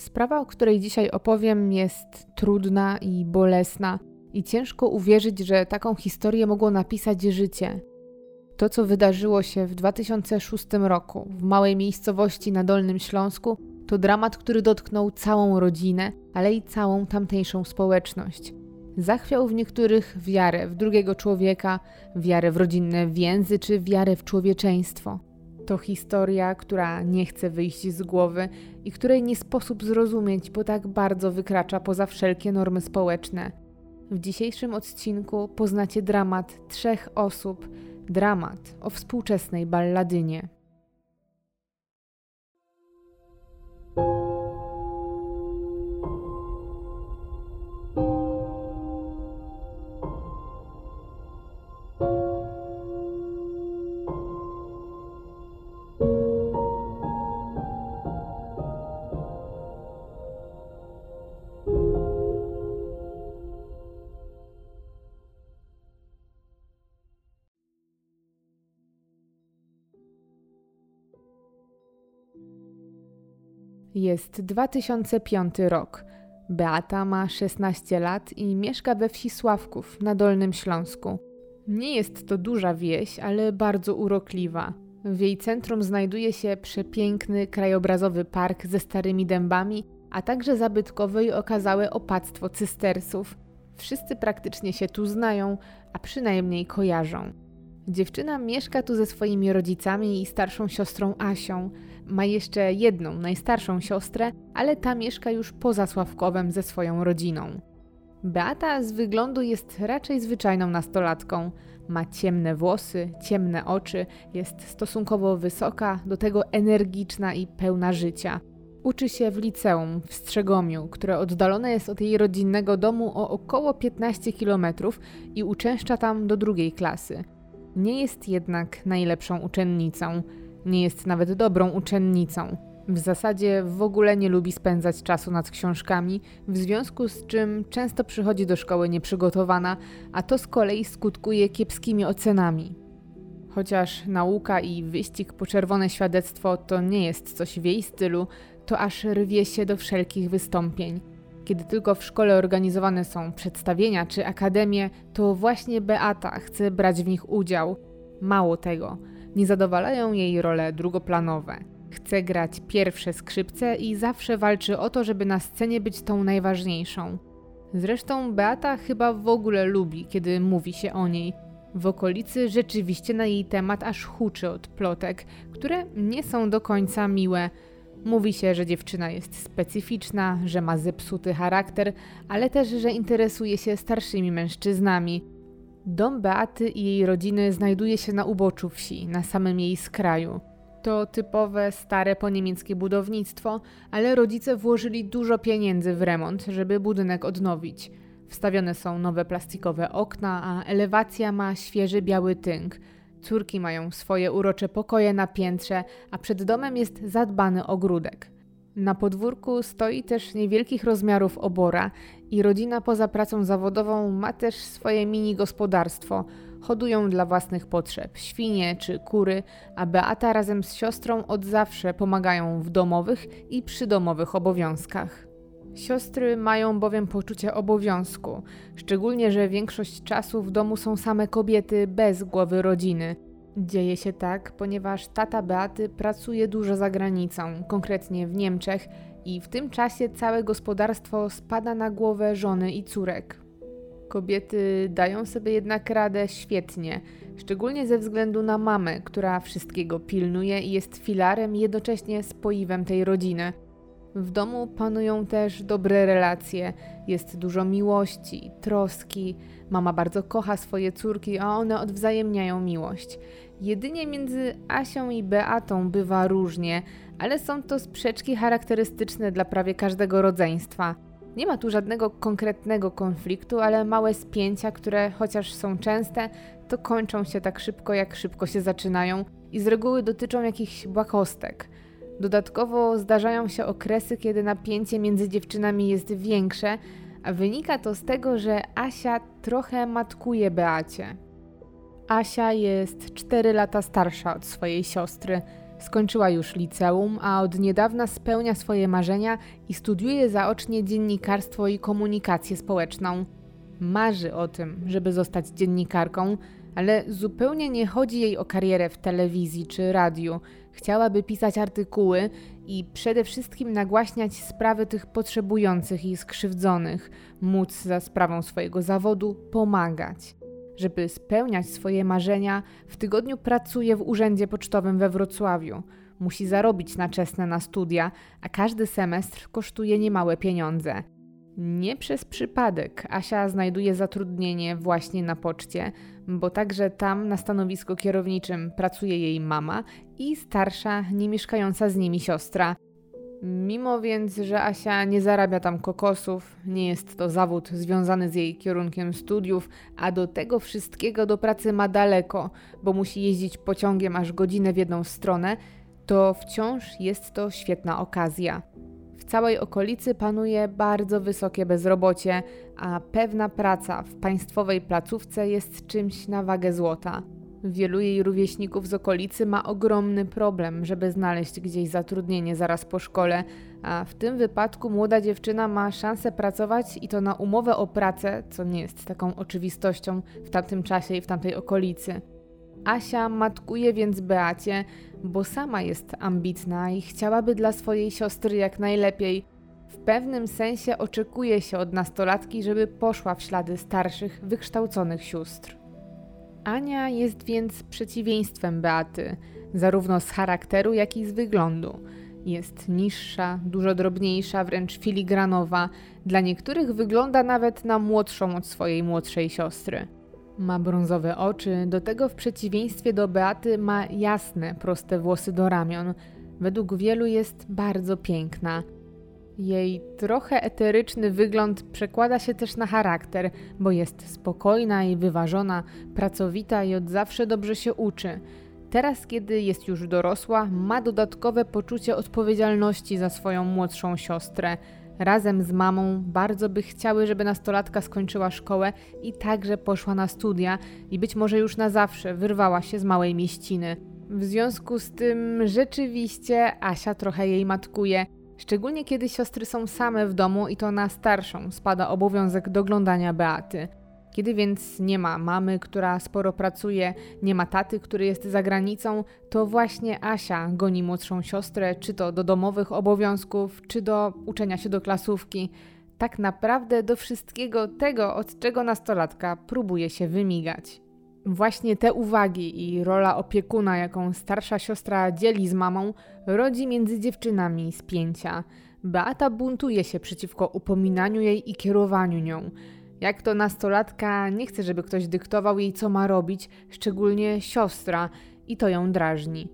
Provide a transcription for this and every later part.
Sprawa, o której dzisiaj opowiem, jest trudna i bolesna, i ciężko uwierzyć, że taką historię mogło napisać życie. To, co wydarzyło się w 2006 roku w małej miejscowości na Dolnym Śląsku, to dramat, który dotknął całą rodzinę, ale i całą tamtejszą społeczność. Zachwiał w niektórych wiarę w drugiego człowieka, wiarę w rodzinne więzy czy wiarę w człowieczeństwo. To historia, która nie chce wyjść z głowy i której nie sposób zrozumieć, bo tak bardzo wykracza poza wszelkie normy społeczne. W dzisiejszym odcinku poznacie dramat trzech osób, dramat o współczesnej balladynie. Jest 2005 rok. Beata ma 16 lat i mieszka we wsi Sławków na Dolnym Śląsku. Nie jest to duża wieś, ale bardzo urokliwa. W jej centrum znajduje się przepiękny krajobrazowy park ze starymi dębami, a także zabytkowe i okazałe opactwo cystersów. Wszyscy praktycznie się tu znają, a przynajmniej kojarzą. Dziewczyna mieszka tu ze swoimi rodzicami i starszą siostrą Asią. Ma jeszcze jedną, najstarszą siostrę, ale ta mieszka już poza Sławkowem ze swoją rodziną. Beata z wyglądu jest raczej zwyczajną nastolatką. Ma ciemne włosy, ciemne oczy, jest stosunkowo wysoka, do tego energiczna i pełna życia. Uczy się w liceum w Strzegomiu, które oddalone jest od jej rodzinnego domu o około 15 km i uczęszcza tam do drugiej klasy. Nie jest jednak najlepszą uczennicą, nie jest nawet dobrą uczennicą. W zasadzie w ogóle nie lubi spędzać czasu nad książkami, w związku z czym często przychodzi do szkoły nieprzygotowana, a to z kolei skutkuje kiepskimi ocenami. Chociaż nauka i wyścig po czerwone świadectwo to nie jest coś w jej stylu, to aż rwie się do wszelkich wystąpień. Kiedy tylko w szkole organizowane są przedstawienia czy akademie, to właśnie Beata chce brać w nich udział. Mało tego, nie zadowalają jej role drugoplanowe. Chce grać pierwsze skrzypce i zawsze walczy o to, żeby na scenie być tą najważniejszą. Zresztą Beata chyba w ogóle lubi, kiedy mówi się o niej. W okolicy rzeczywiście na jej temat aż huczy od plotek, które nie są do końca miłe, Mówi się, że dziewczyna jest specyficzna, że ma zepsuty charakter, ale też, że interesuje się starszymi mężczyznami. Dom Beaty i jej rodziny znajduje się na uboczu wsi, na samym jej skraju. To typowe, stare po niemieckie budownictwo, ale rodzice włożyli dużo pieniędzy w remont, żeby budynek odnowić. Wstawione są nowe plastikowe okna, a elewacja ma świeży biały tynk – Córki mają swoje urocze pokoje na piętrze, a przed domem jest zadbany ogródek. Na podwórku stoi też niewielkich rozmiarów obora i rodzina poza pracą zawodową ma też swoje mini gospodarstwo. Hodują dla własnych potrzeb świnie czy kury, a Beata razem z siostrą od zawsze pomagają w domowych i przydomowych obowiązkach. Siostry mają bowiem poczucie obowiązku, szczególnie, że większość czasu w domu są same kobiety bez głowy rodziny. Dzieje się tak, ponieważ tata Beaty pracuje dużo za granicą, konkretnie w Niemczech, i w tym czasie całe gospodarstwo spada na głowę żony i córek. Kobiety dają sobie jednak radę świetnie, szczególnie ze względu na mamę, która wszystkiego pilnuje i jest filarem jednocześnie spoiwem tej rodziny. W domu panują też dobre relacje, jest dużo miłości, troski. Mama bardzo kocha swoje córki, a one odwzajemniają miłość. Jedynie między Asią i Beatą bywa różnie, ale są to sprzeczki charakterystyczne dla prawie każdego rodzeństwa. Nie ma tu żadnego konkretnego konfliktu, ale małe spięcia, które chociaż są częste, to kończą się tak szybko, jak szybko się zaczynają i z reguły dotyczą jakichś błahostek. Dodatkowo zdarzają się okresy, kiedy napięcie między dziewczynami jest większe, a wynika to z tego, że Asia trochę matkuje Beacie. Asia jest 4 lata starsza od swojej siostry. Skończyła już liceum, a od niedawna spełnia swoje marzenia i studiuje zaocznie dziennikarstwo i komunikację społeczną. Marzy o tym, żeby zostać dziennikarką, ale zupełnie nie chodzi jej o karierę w telewizji czy radiu. Chciałaby pisać artykuły i przede wszystkim nagłaśniać sprawy tych potrzebujących i skrzywdzonych, móc za sprawą swojego zawodu pomagać. Żeby spełniać swoje marzenia, w tygodniu pracuje w urzędzie pocztowym we Wrocławiu. Musi zarobić na czesne na studia, a każdy semestr kosztuje niemałe pieniądze. Nie przez przypadek Asia znajduje zatrudnienie właśnie na poczcie, bo także tam na stanowisku kierowniczym pracuje jej mama i starsza, nie mieszkająca z nimi siostra. Mimo więc, że Asia nie zarabia tam kokosów, nie jest to zawód związany z jej kierunkiem studiów, a do tego wszystkiego do pracy ma daleko, bo musi jeździć pociągiem aż godzinę w jedną stronę, to wciąż jest to świetna okazja. Całej okolicy panuje bardzo wysokie bezrobocie, a pewna praca w państwowej placówce jest czymś na wagę złota. Wielu jej rówieśników z okolicy ma ogromny problem, żeby znaleźć gdzieś zatrudnienie zaraz po szkole, a w tym wypadku młoda dziewczyna ma szansę pracować i to na umowę o pracę, co nie jest taką oczywistością w tamtym czasie i w tamtej okolicy. Asia matkuje więc Beacie, bo sama jest ambitna i chciałaby dla swojej siostry jak najlepiej. W pewnym sensie oczekuje się od nastolatki, żeby poszła w ślady starszych, wykształconych sióstr. Ania jest więc przeciwieństwem Beaty, zarówno z charakteru, jak i z wyglądu. Jest niższa, dużo drobniejsza, wręcz filigranowa. Dla niektórych wygląda nawet na młodszą od swojej młodszej siostry. Ma brązowe oczy, do tego w przeciwieństwie do Beaty ma jasne, proste włosy do ramion. Według wielu jest bardzo piękna. Jej trochę eteryczny wygląd przekłada się też na charakter, bo jest spokojna i wyważona, pracowita i od zawsze dobrze się uczy. Teraz, kiedy jest już dorosła, ma dodatkowe poczucie odpowiedzialności za swoją młodszą siostrę. Razem z mamą bardzo by chciały, żeby nastolatka skończyła szkołę i także poszła na studia i być może już na zawsze wyrwała się z małej mieściny. W związku z tym rzeczywiście Asia trochę jej matkuje Szczególnie kiedy siostry są same w domu i to na starszą spada obowiązek doglądania Beaty. Kiedy więc nie ma mamy, która sporo pracuje, nie ma taty, który jest za granicą, to właśnie Asia goni młodszą siostrę, czy to do domowych obowiązków, czy do uczenia się do klasówki. Tak naprawdę do wszystkiego tego, od czego nastolatka próbuje się wymigać. Właśnie te uwagi i rola opiekuna, jaką starsza siostra dzieli z mamą, rodzi między dziewczynami spięcia. Beata buntuje się przeciwko upominaniu jej i kierowaniu nią. Jak to nastolatka nie chce, żeby ktoś dyktował jej, co ma robić, szczególnie siostra, i to ją drażni.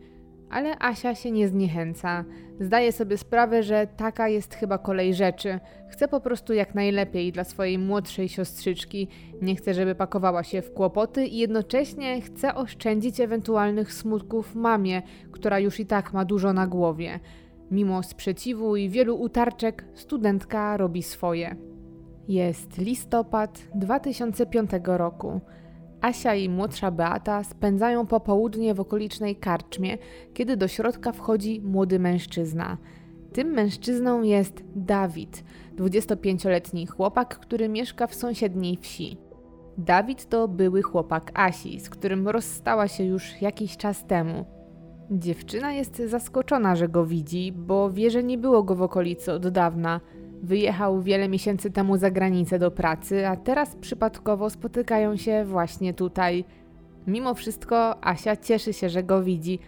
Ale Asia się nie zniechęca. Zdaje sobie sprawę, że taka jest chyba kolej rzeczy. Chce po prostu jak najlepiej dla swojej młodszej siostrzyczki. Nie chce, żeby pakowała się w kłopoty i jednocześnie chce oszczędzić ewentualnych smutków mamie, która już i tak ma dużo na głowie. Mimo sprzeciwu i wielu utarczek, studentka robi swoje. Jest listopad 2005 roku. Asia i młodsza Beata spędzają popołudnie w okolicznej karczmie, kiedy do środka wchodzi młody mężczyzna. Tym mężczyzną jest Dawid, 25-letni chłopak, który mieszka w sąsiedniej wsi. Dawid to były chłopak Asi, z którym rozstała się już jakiś czas temu. Dziewczyna jest zaskoczona, że go widzi, bo wie, że nie było go w okolicy od dawna – Wyjechał wiele miesięcy temu za granicę do pracy, a teraz przypadkowo spotykają się właśnie tutaj. Mimo wszystko Asia cieszy się, że go widzi.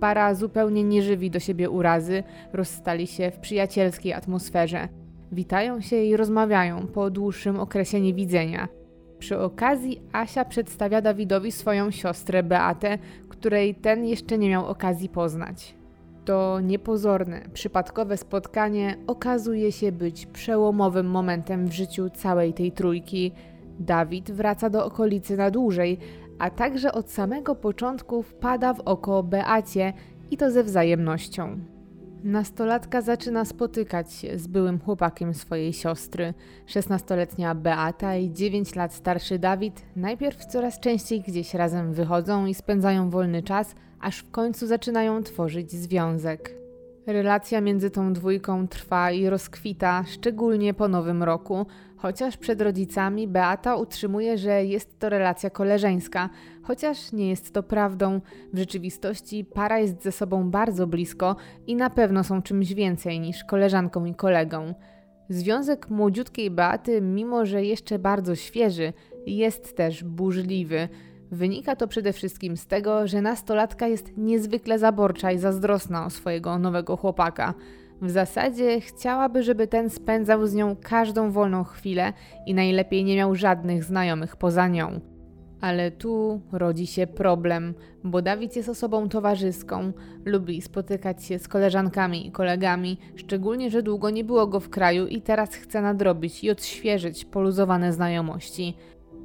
Para zupełnie nie żywi do siebie urazy, rozstali się w przyjacielskiej atmosferze. Witają się i rozmawiają po dłuższym okresie niewidzenia. Przy okazji Asia przedstawia Dawidowi swoją siostrę Beatę, której ten jeszcze nie miał okazji poznać. To niepozorne, przypadkowe spotkanie okazuje się być przełomowym momentem w życiu całej tej trójki. Dawid wraca do okolicy na dłużej, a także od samego początku wpada w oko Beacie i to ze wzajemnością. Nastolatka zaczyna spotykać się z byłym chłopakiem swojej siostry. 16-letnia Beata i 9 lat starszy Dawid najpierw coraz częściej gdzieś razem wychodzą i spędzają wolny czas, aż w końcu zaczynają tworzyć związek. Relacja między tą dwójką trwa i rozkwita, szczególnie po nowym roku, chociaż przed rodzicami Beata utrzymuje, że jest to relacja koleżeńska, chociaż nie jest to prawdą. W rzeczywistości para jest ze sobą bardzo blisko i na pewno są czymś więcej niż koleżanką i kolegą. Związek młodziutkiej Beaty, mimo że jeszcze bardzo świeży, jest też burzliwy. Wynika to przede wszystkim z tego, że nastolatka jest niezwykle zaborcza i zazdrosna o swojego nowego chłopaka. W zasadzie chciałaby, żeby ten spędzał z nią każdą wolną chwilę i najlepiej nie miał żadnych znajomych poza nią. Ale tu rodzi się problem, bo Dawid jest osobą towarzyską, lubi spotykać się z koleżankami i kolegami, szczególnie, że długo nie było go w kraju i teraz chce nadrobić i odświeżyć poluzowane znajomości.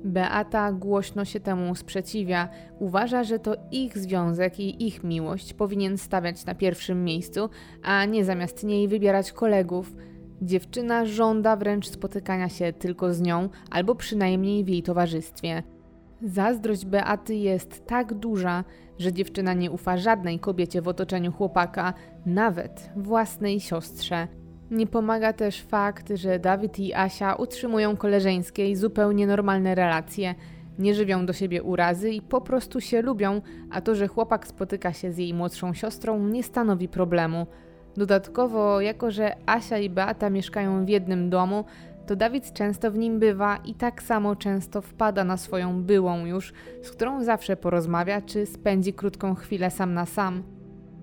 Beata głośno się temu sprzeciwia. Uważa, że to ich związek i ich miłość powinien stawiać na pierwszym miejscu, a nie zamiast niej wybierać kolegów. Dziewczyna żąda wręcz spotykania się tylko z nią, albo przynajmniej w jej towarzystwie. Zazdrość Beaty jest tak duża, że dziewczyna nie ufa żadnej kobiecie w otoczeniu chłopaka, nawet własnej siostrze. Nie pomaga też fakt, że Dawid i Asia utrzymują koleżeńskie i zupełnie normalne relacje. Nie żywią do siebie urazy i po prostu się lubią, a to, że chłopak spotyka się z jej młodszą siostrą, nie stanowi problemu. Dodatkowo, jako że Asia i Beata mieszkają w jednym domu, to Dawid często w nim bywa i tak samo często wpada na swoją byłą już, z którą zawsze porozmawia czy spędzi krótką chwilę sam na sam.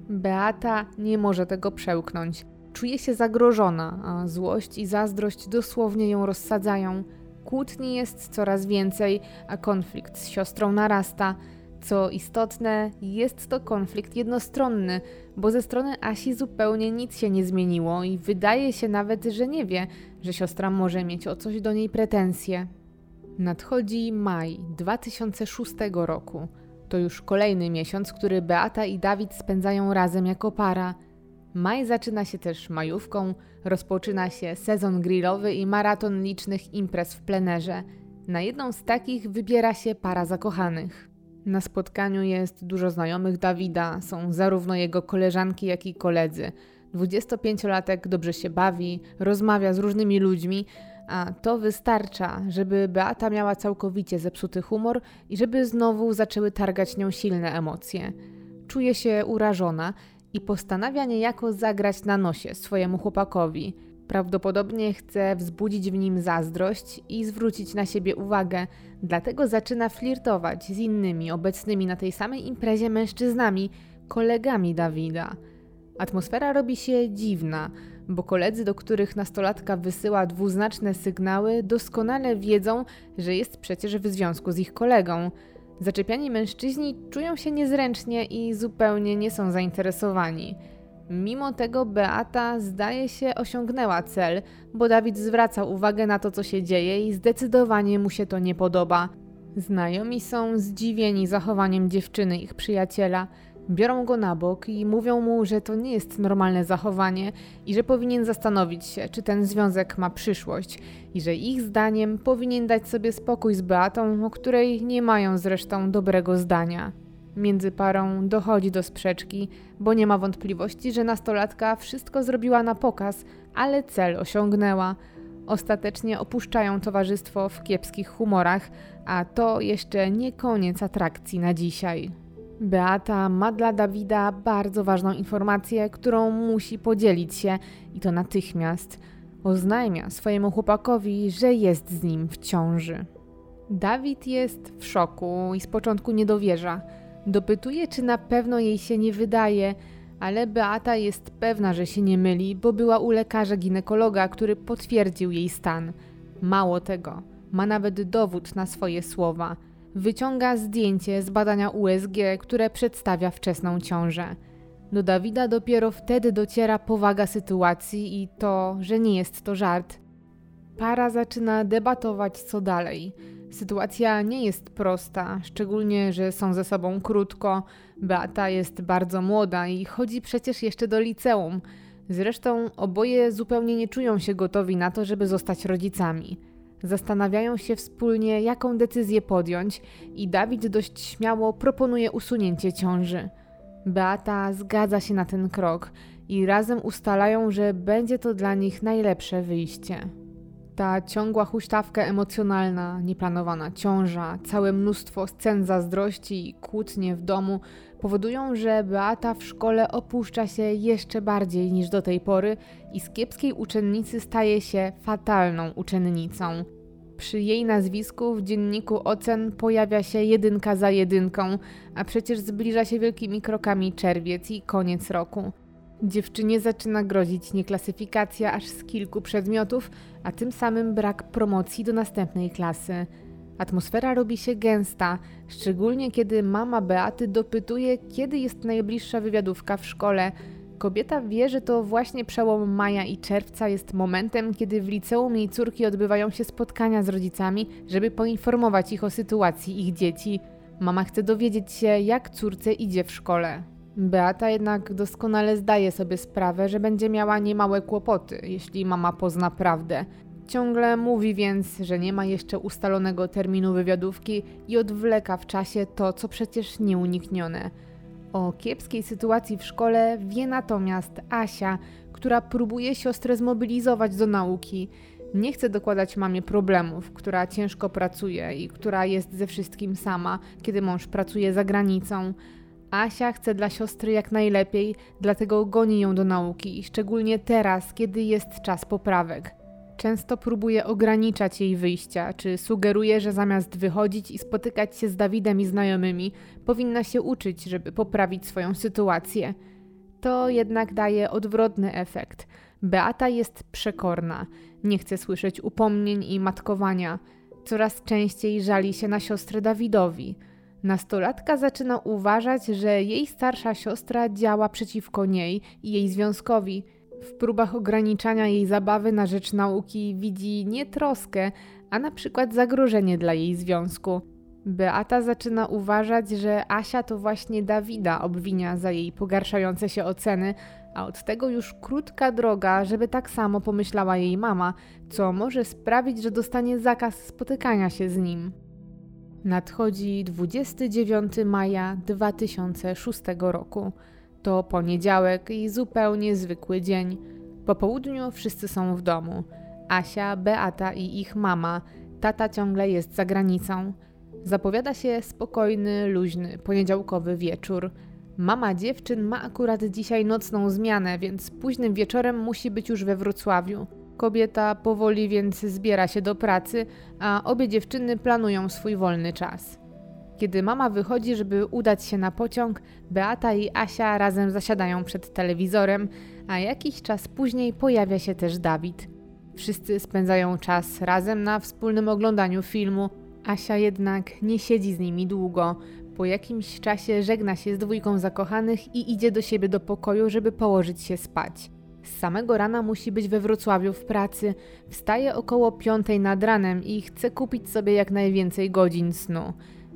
Beata nie może tego przełknąć. Czuje się zagrożona, a złość i zazdrość dosłownie ją rozsadzają. Kłótni jest coraz więcej, a konflikt z siostrą narasta. Co istotne, jest to konflikt jednostronny, bo ze strony Asi zupełnie nic się nie zmieniło i wydaje się nawet, że nie wie, że siostra może mieć o coś do niej pretensje. Nadchodzi maj 2006 roku. To już kolejny miesiąc, który Beata i Dawid spędzają razem jako para. Maj zaczyna się też majówką, rozpoczyna się sezon grillowy i maraton licznych imprez w plenerze. Na jedną z takich wybiera się para zakochanych. Na spotkaniu jest dużo znajomych Dawida, są zarówno jego koleżanki, jak i koledzy. 25-latek dobrze się bawi, rozmawia z różnymi ludźmi, a to wystarcza, żeby Beata miała całkowicie zepsuty humor i żeby znowu zaczęły targać nią silne emocje. Czuje się urażona i postanawia niejako zagrać na nosie swojemu chłopakowi. Prawdopodobnie chce wzbudzić w nim zazdrość i zwrócić na siebie uwagę, dlatego zaczyna flirtować z innymi obecnymi na tej samej imprezie mężczyznami, kolegami Dawida. Atmosfera robi się dziwna, bo koledzy, do których nastolatka wysyła dwuznaczne sygnały, doskonale wiedzą, że jest przecież w związku z ich kolegą. Zaczepiani mężczyźni czują się niezręcznie i zupełnie nie są zainteresowani. Mimo tego Beata zdaje się osiągnęła cel, bo Dawid zwraca uwagę na to, co się dzieje i zdecydowanie mu się to nie podoba. Znajomi są zdziwieni zachowaniem dziewczyny ich przyjaciela. Biorą go na bok i mówią mu, że to nie jest normalne zachowanie i że powinien zastanowić się, czy ten związek ma przyszłość i że ich zdaniem powinien dać sobie spokój z Beatą, o której nie mają zresztą dobrego zdania. Między parą dochodzi do sprzeczki, bo nie ma wątpliwości, że nastolatka wszystko zrobiła na pokaz, ale cel osiągnęła. Ostatecznie opuszczają towarzystwo w kiepskich humorach, a to jeszcze nie koniec atrakcji na dzisiaj. Beata ma dla Dawida bardzo ważną informację, którą musi podzielić się i to natychmiast. Oznajmia swojemu chłopakowi, że jest z nim w ciąży. Dawid jest w szoku i z początku nie dowierza. Dopytuje, czy na pewno jej się nie wydaje, ale Beata jest pewna, że się nie myli, bo była u lekarza ginekologa, który potwierdził jej stan. Mało tego, ma nawet dowód na swoje słowa – Wyciąga zdjęcie z badania USG, które przedstawia wczesną ciążę. Do Dawida dopiero wtedy dociera powaga sytuacji i to, że nie jest to żart. Para zaczyna debatować co dalej. Sytuacja nie jest prosta, szczególnie, że są ze sobą krótko. Beata jest bardzo młoda i chodzi przecież jeszcze do liceum. Zresztą oboje zupełnie nie czują się gotowi na to, żeby zostać rodzicami. Zastanawiają się wspólnie, jaką decyzję podjąć, i Dawid dość śmiało proponuje usunięcie ciąży. Beata zgadza się na ten krok i razem ustalają, że będzie to dla nich najlepsze wyjście. Ta ciągła huśtawka emocjonalna, nieplanowana ciąża, całe mnóstwo scen zazdrości i kłótnie w domu powodują, że Beata w szkole opuszcza się jeszcze bardziej niż do tej pory i z kiepskiej uczennicy staje się fatalną uczennicą. Przy jej nazwisku w dzienniku ocen pojawia się jedynka za jedynką, a przecież zbliża się wielkimi krokami czerwiec i koniec roku. Dziewczynie zaczyna grozić nieklasyfikacja aż z kilku przedmiotów, a tym samym brak promocji do następnej klasy. Atmosfera robi się gęsta, szczególnie kiedy mama Beaty dopytuje, kiedy jest najbliższa wywiadówka w szkole. Kobieta wie, że to właśnie przełom maja i czerwca jest momentem, kiedy w liceum jej córki odbywają się spotkania z rodzicami, żeby poinformować ich o sytuacji ich dzieci. Mama chce dowiedzieć się, jak córce idzie w szkole. Beata jednak doskonale zdaje sobie sprawę, że będzie miała niemałe kłopoty, jeśli mama pozna prawdę. Ciągle mówi więc, że nie ma jeszcze ustalonego terminu wywiadówki i odwleka w czasie to, co przecież nieuniknione. O kiepskiej sytuacji w szkole wie natomiast Asia, która próbuje siostrę zmobilizować do nauki. Nie chce dokładać mamie problemów, która ciężko pracuje i która jest ze wszystkim sama, kiedy mąż pracuje za granicą. Asia chce dla siostry jak najlepiej, dlatego goni ją do nauki, szczególnie teraz, kiedy jest czas poprawek. Często próbuje ograniczać jej wyjścia, czy sugeruje, że zamiast wychodzić i spotykać się z Dawidem i znajomymi, powinna się uczyć, żeby poprawić swoją sytuację. To jednak daje odwrotny efekt. Beata jest przekorna, nie chce słyszeć upomnień i matkowania. Coraz częściej żali się na siostrę Dawidowi. Nastolatka zaczyna uważać, że jej starsza siostra działa przeciwko niej i jej związkowi. W próbach ograniczania jej zabawy na rzecz nauki widzi nie troskę, a na przykład zagrożenie dla jej związku. Beata zaczyna uważać, że Asia to właśnie Dawida obwinia za jej pogarszające się oceny, a od tego już krótka droga, żeby tak samo pomyślała jej mama, co może sprawić, że dostanie zakaz spotykania się z nim. Nadchodzi 29 maja 2006 roku. To poniedziałek i zupełnie zwykły dzień. Po południu wszyscy są w domu. Asia, Beata i ich mama. Tata ciągle jest za granicą. Zapowiada się spokojny, luźny, poniedziałkowy wieczór. Mama dziewczyn ma akurat dzisiaj nocną zmianę, więc późnym wieczorem musi być już we Wrocławiu. Kobieta powoli więc zbiera się do pracy, a obie dziewczyny planują swój wolny czas. Kiedy mama wychodzi, żeby udać się na pociąg, Beata i Asia razem zasiadają przed telewizorem, a jakiś czas później pojawia się też Dawid. Wszyscy spędzają czas razem na wspólnym oglądaniu filmu. Asia jednak nie siedzi z nimi długo. Po jakimś czasie żegna się z dwójką zakochanych i idzie do siebie do pokoju, żeby położyć się spać. Z samego rana musi być we Wrocławiu w pracy. Wstaje około piątej nad ranem i chce kupić sobie jak najwięcej godzin snu.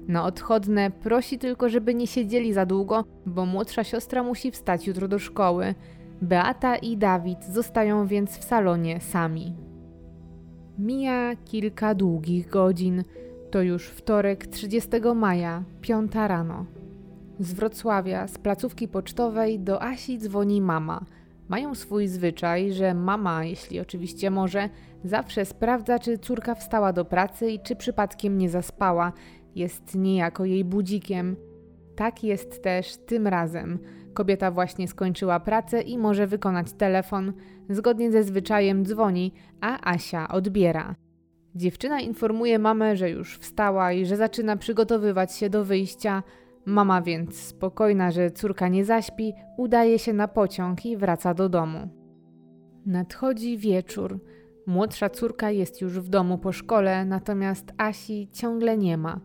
Na odchodne prosi tylko, żeby nie siedzieli za długo, bo młodsza siostra musi wstać jutro do szkoły. Beata i Dawid zostają więc w salonie sami. Mija kilka długich godzin. To już wtorek 30 maja, piąta rano. Z Wrocławia, z placówki pocztowej do Asi dzwoni mama – mają swój zwyczaj, że mama, jeśli oczywiście może, zawsze sprawdza, czy córka wstała do pracy i czy przypadkiem nie zaspała. Jest niejako jej budzikiem. Tak jest też tym razem. Kobieta właśnie skończyła pracę i może wykonać telefon. Zgodnie ze zwyczajem dzwoni, a Asia odbiera. Dziewczyna informuje mamę, że już wstała i że zaczyna przygotowywać się do wyjścia. Mama więc, spokojna, że córka nie zaśpi, udaje się na pociąg i wraca do domu. Nadchodzi wieczór. Młodsza córka jest już w domu po szkole, natomiast Asi ciągle nie ma.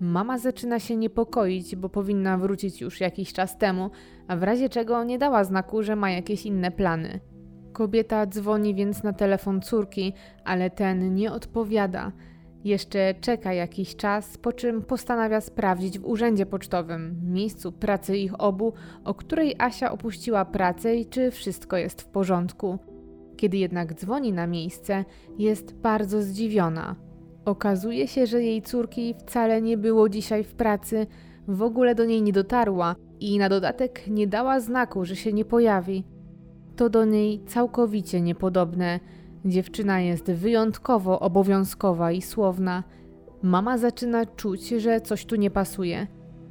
Mama zaczyna się niepokoić, bo powinna wrócić już jakiś czas temu, a w razie czego nie dała znaku, że ma jakieś inne plany. Kobieta dzwoni więc na telefon córki, ale ten nie odpowiada. Jeszcze czeka jakiś czas, po czym postanawia sprawdzić w urzędzie pocztowym, miejscu pracy ich obu, o której Asia opuściła pracę i czy wszystko jest w porządku. Kiedy jednak dzwoni na miejsce, jest bardzo zdziwiona. Okazuje się, że jej córki wcale nie było dzisiaj w pracy, w ogóle do niej nie dotarła i na dodatek nie dała znaku, że się nie pojawi. To do niej całkowicie niepodobne. Dziewczyna jest wyjątkowo obowiązkowa i słowna. Mama zaczyna czuć, że coś tu nie pasuje.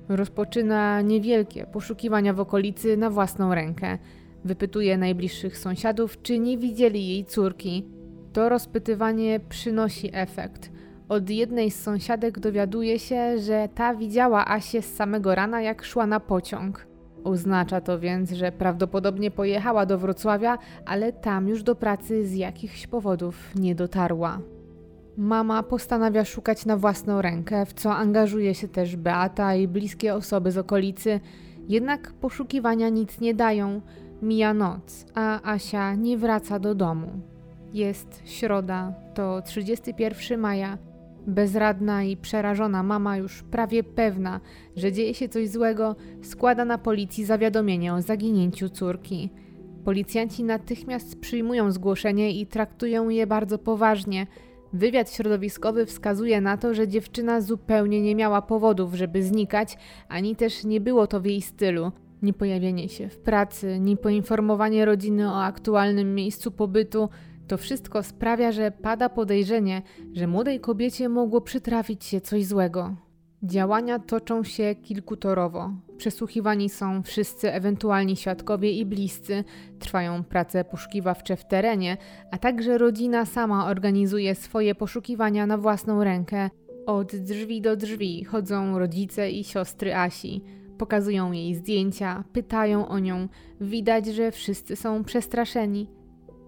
Rozpoczyna niewielkie poszukiwania w okolicy na własną rękę. Wypytuje najbliższych sąsiadów, czy nie widzieli jej córki. To rozpytywanie przynosi efekt. Od jednej z sąsiadek dowiaduje się, że ta widziała Asię z samego rana, jak szła na pociąg. Oznacza to więc, że prawdopodobnie pojechała do Wrocławia, ale tam już do pracy z jakichś powodów nie dotarła. Mama postanawia szukać na własną rękę, w co angażuje się też Beata i bliskie osoby z okolicy, jednak poszukiwania nic nie dają. Mija noc, a Asia nie wraca do domu. Jest środa, to 31 maja. Bezradna i przerażona mama, już prawie pewna, że dzieje się coś złego, składa na policji zawiadomienie o zaginięciu córki. Policjanci natychmiast przyjmują zgłoszenie i traktują je bardzo poważnie. Wywiad środowiskowy wskazuje na to, że dziewczyna zupełnie nie miała powodów, żeby znikać, ani też nie było to w jej stylu. Nie pojawienie się w pracy, ni poinformowanie rodziny o aktualnym miejscu pobytu, to wszystko sprawia, że pada podejrzenie, że młodej kobiecie mogło przytrafić się coś złego. Działania toczą się kilkutorowo. Przesłuchiwani są wszyscy ewentualni świadkowie i bliscy, trwają prace poszukiwawcze w terenie, a także rodzina sama organizuje swoje poszukiwania na własną rękę. Od drzwi do drzwi chodzą rodzice i siostry Asi. Pokazują jej zdjęcia, pytają o nią. Widać, że wszyscy są przestraszeni.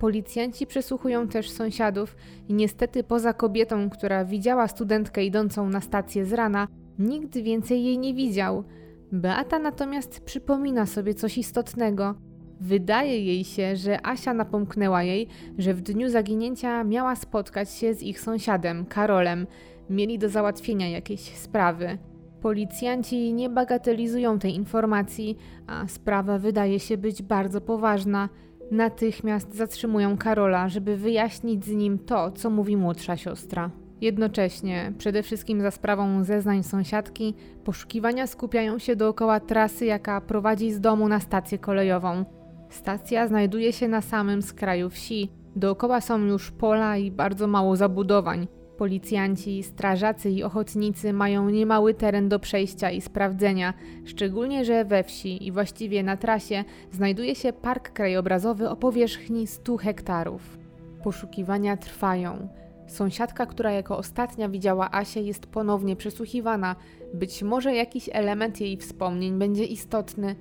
Policjanci przesłuchują też sąsiadów i niestety poza kobietą, która widziała studentkę idącą na stację z rana, nikt więcej jej nie widział. Beata natomiast przypomina sobie coś istotnego. Wydaje jej się, że Asia napomknęła jej, że w dniu zaginięcia miała spotkać się z ich sąsiadem, Karolem. Mieli do załatwienia jakieś sprawy. Policjanci nie bagatelizują tej informacji, a sprawa wydaje się być bardzo poważna. Natychmiast zatrzymują Karola, żeby wyjaśnić z nim to, co mówi młodsza siostra. Jednocześnie, przede wszystkim za sprawą zeznań sąsiadki, poszukiwania skupiają się dookoła trasy, jaka prowadzi z domu na stację kolejową. Stacja znajduje się na samym skraju wsi. Dookoła są już pola i bardzo mało zabudowań. Policjanci, strażacy i ochotnicy mają niemały teren do przejścia i sprawdzenia, szczególnie że we wsi i właściwie na trasie znajduje się park krajobrazowy o powierzchni 100 hektarów. Poszukiwania trwają. Sąsiadka, która jako ostatnia widziała Asię, jest ponownie przesłuchiwana. Być może jakiś element jej wspomnień będzie istotny.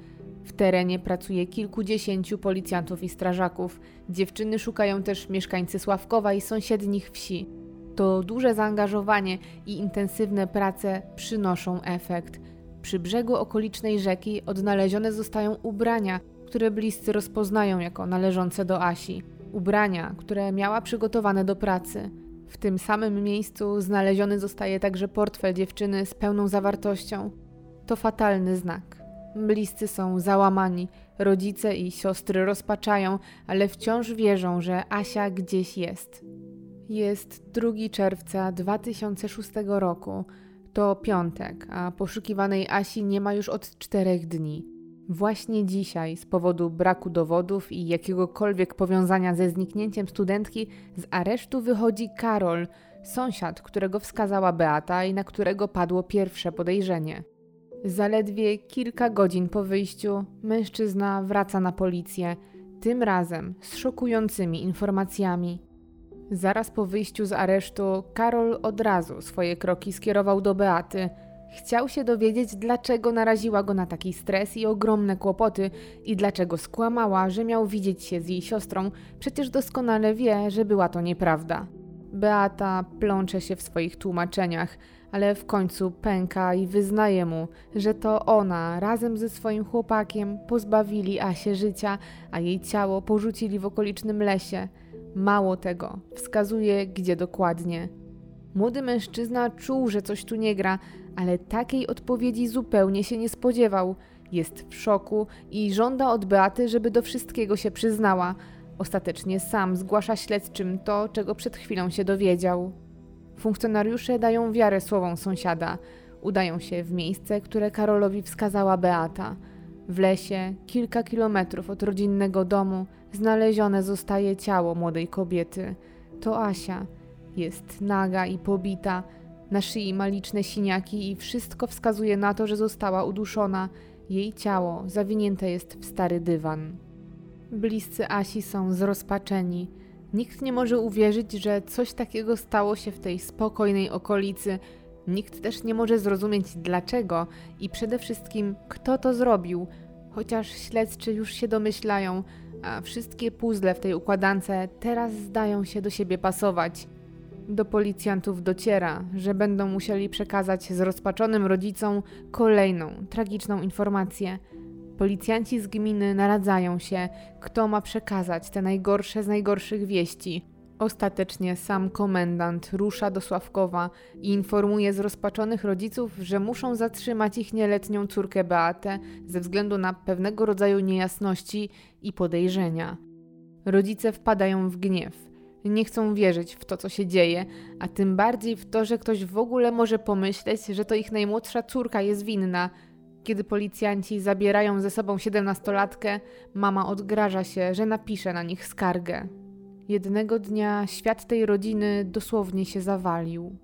W terenie pracuje kilkudziesięciu policjantów i strażaków. Dziewczyny szukają też mieszkańcy Sławkowa i sąsiednich wsi. To duże zaangażowanie i intensywne prace przynoszą efekt. Przy brzegu okolicznej rzeki odnalezione zostają ubrania, które bliscy rozpoznają jako należące do Asi. Ubrania, które miała przygotowane do pracy. W tym samym miejscu znaleziony zostaje także portfel dziewczyny z pełną zawartością. To fatalny znak. Bliscy są załamani, rodzice i siostry rozpaczają, ale wciąż wierzą, że Asia gdzieś jest. Jest 2 czerwca 2006 roku. To piątek, a poszukiwanej Asi nie ma już od czterech dni. Właśnie dzisiaj, z powodu braku dowodów i jakiegokolwiek powiązania ze zniknięciem studentki, z aresztu wychodzi Karol, sąsiad, którego wskazała Beata i na którego padło pierwsze podejrzenie. Zaledwie kilka godzin po wyjściu mężczyzna wraca na policję, tym razem z szokującymi informacjami. Zaraz po wyjściu z aresztu, Karol od razu swoje kroki skierował do Beaty. Chciał się dowiedzieć, dlaczego naraziła go na taki stres i ogromne kłopoty i dlaczego skłamała, że miał widzieć się z jej siostrą, przecież doskonale wie, że była to nieprawda. Beata plącze się w swoich tłumaczeniach, ale w końcu pęka i wyznaje mu, że to ona razem ze swoim chłopakiem pozbawili Asię życia, a jej ciało porzucili w okolicznym lesie. Mało tego, wskazuje gdzie dokładnie. Młody mężczyzna czuł, że coś tu nie gra, ale takiej odpowiedzi zupełnie się nie spodziewał. Jest w szoku i żąda od Beaty, żeby do wszystkiego się przyznała. Ostatecznie sam zgłasza śledczym to, czego przed chwilą się dowiedział. Funkcjonariusze dają wiarę słowom sąsiada. Udają się w miejsce, które Karolowi wskazała Beata. W lesie, kilka kilometrów od rodzinnego domu, znalezione zostaje ciało młodej kobiety. To Asia. Jest naga i pobita. Na szyi ma liczne siniaki i wszystko wskazuje na to, że została uduszona. Jej ciało zawinięte jest w stary dywan. Bliscy Asi są zrozpaczeni. Nikt nie może uwierzyć, że coś takiego stało się w tej spokojnej okolicy. Nikt też nie może zrozumieć dlaczego i przede wszystkim kto to zrobił, chociaż śledczy już się domyślają, a wszystkie puzzle w tej układance teraz zdają się do siebie pasować. Do policjantów dociera, że będą musieli przekazać zrozpaczonym rodzicom kolejną tragiczną informację. Policjanci z gminy naradzają się, kto ma przekazać te najgorsze z najgorszych wieści. Ostatecznie sam komendant rusza do Sławkowa i informuje zrozpaczonych rodziców, że muszą zatrzymać ich nieletnią córkę Beatę ze względu na pewnego rodzaju niejasności i podejrzenia. Rodzice wpadają w gniew. Nie chcą wierzyć w to, co się dzieje, a tym bardziej w to, że ktoś w ogóle może pomyśleć, że to ich najmłodsza córka jest winna. Kiedy policjanci zabierają ze sobą siedemnastolatkę, mama odgraża się, że napisze na nich skargę. Jednego dnia świat tej rodziny dosłownie się zawalił.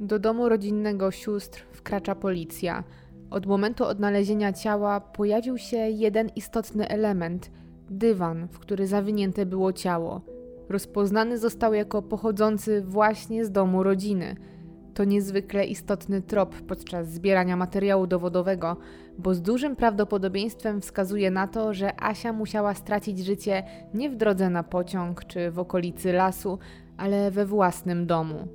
Do domu rodzinnego sióstr wkracza policja. Od momentu odnalezienia ciała pojawił się jeden istotny element dywan, w który zawinięte było ciało. Rozpoznany został jako pochodzący właśnie z domu rodziny. To niezwykle istotny trop podczas zbierania materiału dowodowego, bo z dużym prawdopodobieństwem wskazuje na to, że Asia musiała stracić życie nie w drodze na pociąg czy w okolicy lasu, ale we własnym domu.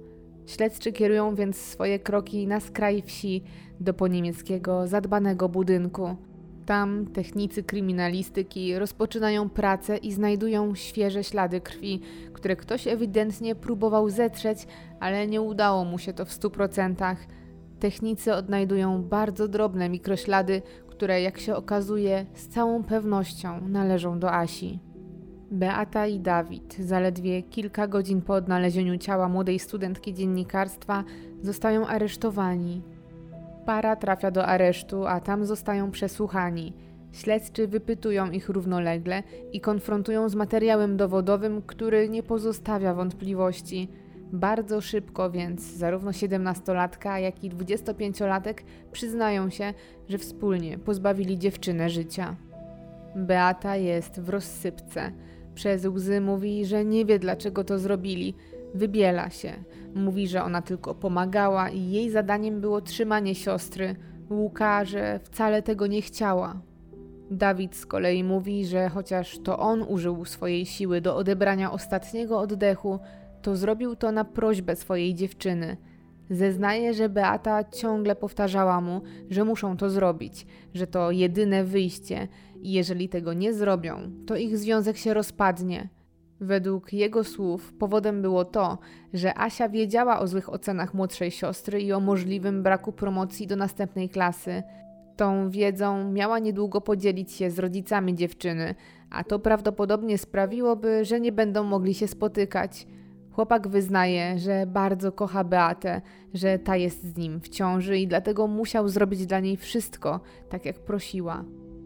Śledczy kierują więc swoje kroki na skraj wsi do poniemieckiego zadbanego budynku. Tam technicy kryminalistyki rozpoczynają pracę i znajdują świeże ślady krwi, które ktoś ewidentnie próbował zetrzeć, ale nie udało mu się to w stu procentach. Technicy odnajdują bardzo drobne mikroślady, które, jak się okazuje, z całą pewnością należą do Asi. Beata i Dawid, zaledwie kilka godzin po odnalezieniu ciała młodej studentki dziennikarstwa, zostają aresztowani. Para trafia do aresztu, a tam zostają przesłuchani. Śledczy wypytują ich równolegle i konfrontują z materiałem dowodowym, który nie pozostawia wątpliwości. Bardzo szybko więc zarówno 17-latka, jak i 25-latek przyznają się, że wspólnie pozbawili dziewczynę życia. Beata jest w rozsypce. Przez łzy mówi, że nie wie dlaczego to zrobili. Wybiela się. Mówi, że ona tylko pomagała i jej zadaniem było trzymanie siostry. Łuka, że wcale tego nie chciała. Dawid z kolei mówi, że chociaż to on użył swojej siły do odebrania ostatniego oddechu, to zrobił to na prośbę swojej dziewczyny. Zeznaje, że Beata ciągle powtarzała mu, że muszą to zrobić, że to jedyne wyjście i jeżeli tego nie zrobią, to ich związek się rozpadnie. Według jego słów powodem było to, że Asia wiedziała o złych ocenach młodszej siostry i o możliwym braku promocji do następnej klasy. Tą wiedzą miała niedługo podzielić się z rodzicami dziewczyny, a to prawdopodobnie sprawiłoby, że nie będą mogli się spotykać. Chłopak wyznaje, że bardzo kocha Beatę, że ta jest z nim w ciąży i dlatego musiał zrobić dla niej wszystko, tak jak prosiła.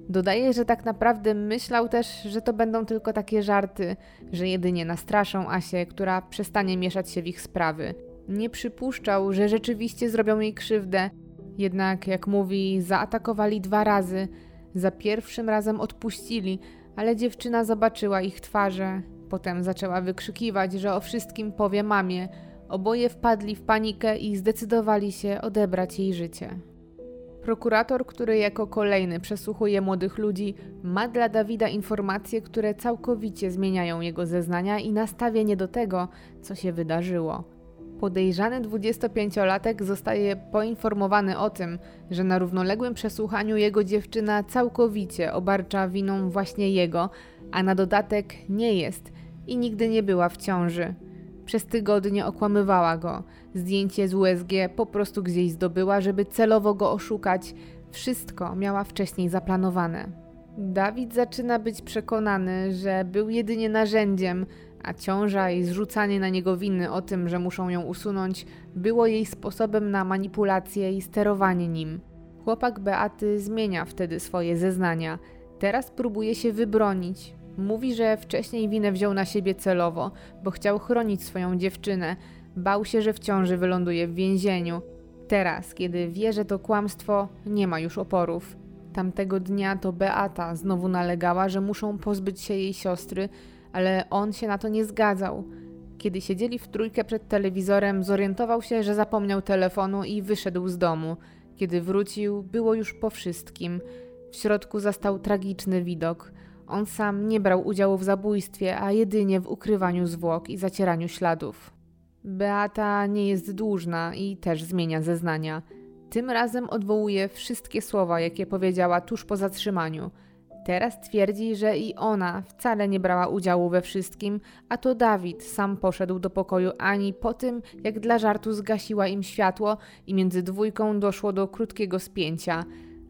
Dodaje, że tak naprawdę myślał też, że to będą tylko takie żarty, że jedynie nastraszą Asię, która przestanie mieszać się w ich sprawy. Nie przypuszczał, że rzeczywiście zrobią jej krzywdę, jednak, jak mówi, zaatakowali dwa razy. Za pierwszym razem odpuścili, ale dziewczyna zobaczyła ich twarze. Potem zaczęła wykrzykiwać, że o wszystkim powie mamie. Oboje wpadli w panikę i zdecydowali się odebrać jej życie. Prokurator, który jako kolejny przesłuchuje młodych ludzi, ma dla Dawida informacje, które całkowicie zmieniają jego zeznania i nastawienie do tego, co się wydarzyło. Podejrzany 25-latek zostaje poinformowany o tym, że na równoległym przesłuchaniu jego dziewczyna całkowicie obarcza winą właśnie jego, a na dodatek nie jest i nigdy nie była w ciąży. Przez tygodnie okłamywała go. Zdjęcie z USG po prostu gdzieś zdobyła, żeby celowo go oszukać. Wszystko miała wcześniej zaplanowane. Dawid zaczyna być przekonany, że był jedynie narzędziem, a ciąża i zrzucanie na niego winy o tym, że muszą ją usunąć, było jej sposobem na manipulację i sterowanie nim. Chłopak Beaty zmienia wtedy swoje zeznania. Teraz próbuje się wybronić. Mówi, że wcześniej winę wziął na siebie celowo, bo chciał chronić swoją dziewczynę. Bał się, że w ciąży wyląduje w więzieniu. Teraz, kiedy wie, że to kłamstwo, nie ma już oporów. Tamtego dnia to Beata znowu nalegała, że muszą pozbyć się jej siostry, ale on się na to nie zgadzał. Kiedy siedzieli w trójkę przed telewizorem, zorientował się, że zapomniał telefonu i wyszedł z domu. Kiedy wrócił, było już po wszystkim. W środku zastał tragiczny widok. On sam nie brał udziału w zabójstwie, a jedynie w ukrywaniu zwłok i zacieraniu śladów. Beata nie jest dłużna i też zmienia zeznania. Tym razem odwołuje wszystkie słowa, jakie powiedziała tuż po zatrzymaniu. Teraz twierdzi, że i ona wcale nie brała udziału we wszystkim, a to Dawid sam poszedł do pokoju Ani po tym, jak dla żartu zgasiła im światło i między dwójką doszło do krótkiego spięcia.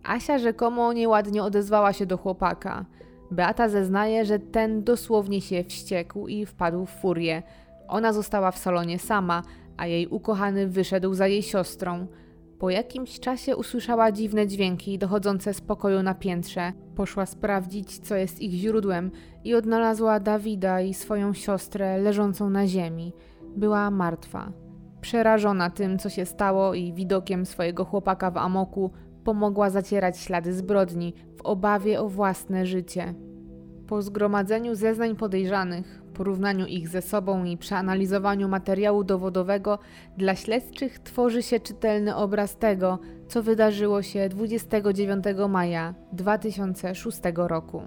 Asia rzekomo nieładnie odezwała się do chłopaka. Beata zeznaje, że ten dosłownie się wściekł i wpadł w furię. Ona została w salonie sama, a jej ukochany wyszedł za jej siostrą. Po jakimś czasie usłyszała dziwne dźwięki dochodzące z pokoju na piętrze. Poszła sprawdzić, co jest ich źródłem i odnalazła Dawida i swoją siostrę leżącą na ziemi. Była martwa. Przerażona tym, co się stało i widokiem swojego chłopaka w amoku, pomogła zacierać ślady zbrodni w obawie o własne życie. Po zgromadzeniu zeznań podejrzanych, porównaniu ich ze sobą i przeanalizowaniu materiału dowodowego, dla śledczych tworzy się czytelny obraz tego, co wydarzyło się 29 maja 2006 roku.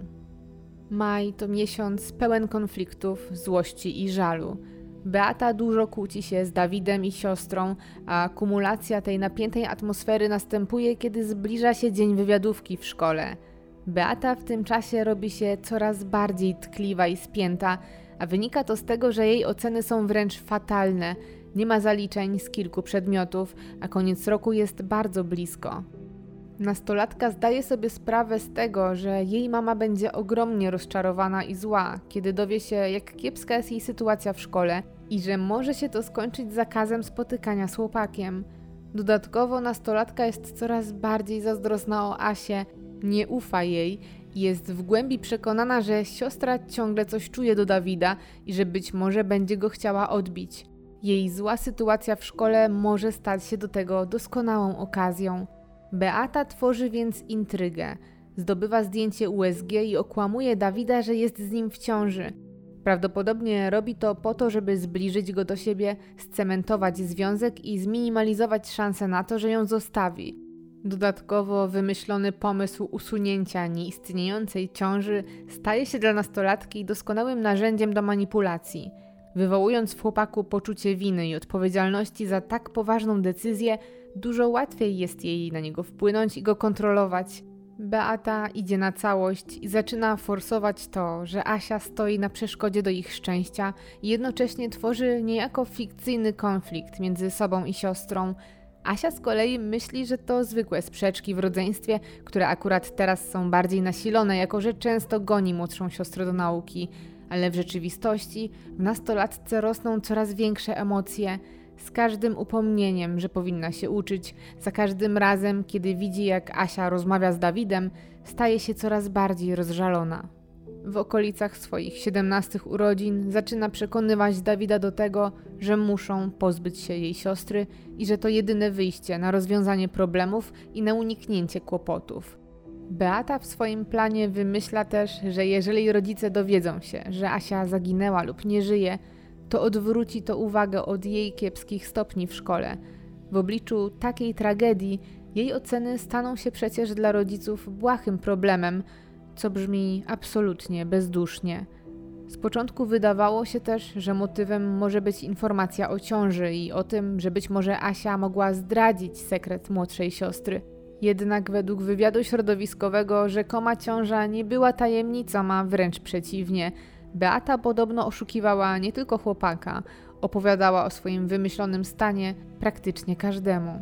Maj to miesiąc pełen konfliktów, złości i żalu. Beata dużo kłóci się z Dawidem i siostrą, a kumulacja tej napiętej atmosfery następuje, kiedy zbliża się dzień wywiadówki w szkole. Beata w tym czasie robi się coraz bardziej tkliwa i spięta, a wynika to z tego, że jej oceny są wręcz fatalne. Nie ma zaliczeń z kilku przedmiotów, a koniec roku jest bardzo blisko. Nastolatka zdaje sobie sprawę z tego, że jej mama będzie ogromnie rozczarowana i zła, kiedy dowie się, jak kiepska jest jej sytuacja w szkole i że może się to skończyć zakazem spotykania z chłopakiem. Dodatkowo nastolatka jest coraz bardziej zazdrosna o Asię, nie ufa jej i jest w głębi przekonana, że siostra ciągle coś czuje do Dawida i że być może będzie go chciała odbić. Jej zła sytuacja w szkole może stać się do tego doskonałą okazją. Beata tworzy więc intrygę. Zdobywa zdjęcie USG i okłamuje Dawida, że jest z nim w ciąży. Prawdopodobnie robi to po to, żeby zbliżyć go do siebie, scementować związek i zminimalizować szanse na to, że ją zostawi. Dodatkowo wymyślony pomysł usunięcia nieistniejącej ciąży staje się dla nastolatki doskonałym narzędziem do manipulacji. Wywołując w chłopaku poczucie winy i odpowiedzialności za tak poważną decyzję, dużo łatwiej jest jej na niego wpłynąć i go kontrolować. Beata idzie na całość i zaczyna forsować to, że Asia stoi na przeszkodzie do ich szczęścia i jednocześnie tworzy niejako fikcyjny konflikt między sobą i siostrą. Asia z kolei myśli, że to zwykłe sprzeczki w rodzeństwie, które akurat teraz są bardziej nasilone, jako że często goni młodszą siostrę do nauki, ale w rzeczywistości w nastolatce rosną coraz większe emocje z każdym upomnieniem, że powinna się uczyć, za każdym razem, kiedy widzi, jak Asia rozmawia z Dawidem, staje się coraz bardziej rozżalona. W okolicach swoich 17 urodzin zaczyna przekonywać Dawida do tego, że muszą pozbyć się jej siostry i że to jedyne wyjście na rozwiązanie problemów i na uniknięcie kłopotów. Beata w swoim planie wymyśla też, że jeżeli rodzice dowiedzą się, że Asia zaginęła lub nie żyje, to odwróci to uwagę od jej kiepskich stopni w szkole. W obliczu takiej tragedii jej oceny staną się przecież dla rodziców błahym problemem, co brzmi absolutnie bezdusznie. Z początku wydawało się też, że motywem może być informacja o ciąży i o tym, że być może Asia mogła zdradzić sekret młodszej siostry. Jednak według wywiadu środowiskowego rzekoma ciąża nie była tajemnicą, a wręcz przeciwnie – Beata podobno oszukiwała nie tylko chłopaka. Opowiadała o swoim wymyślonym stanie praktycznie każdemu.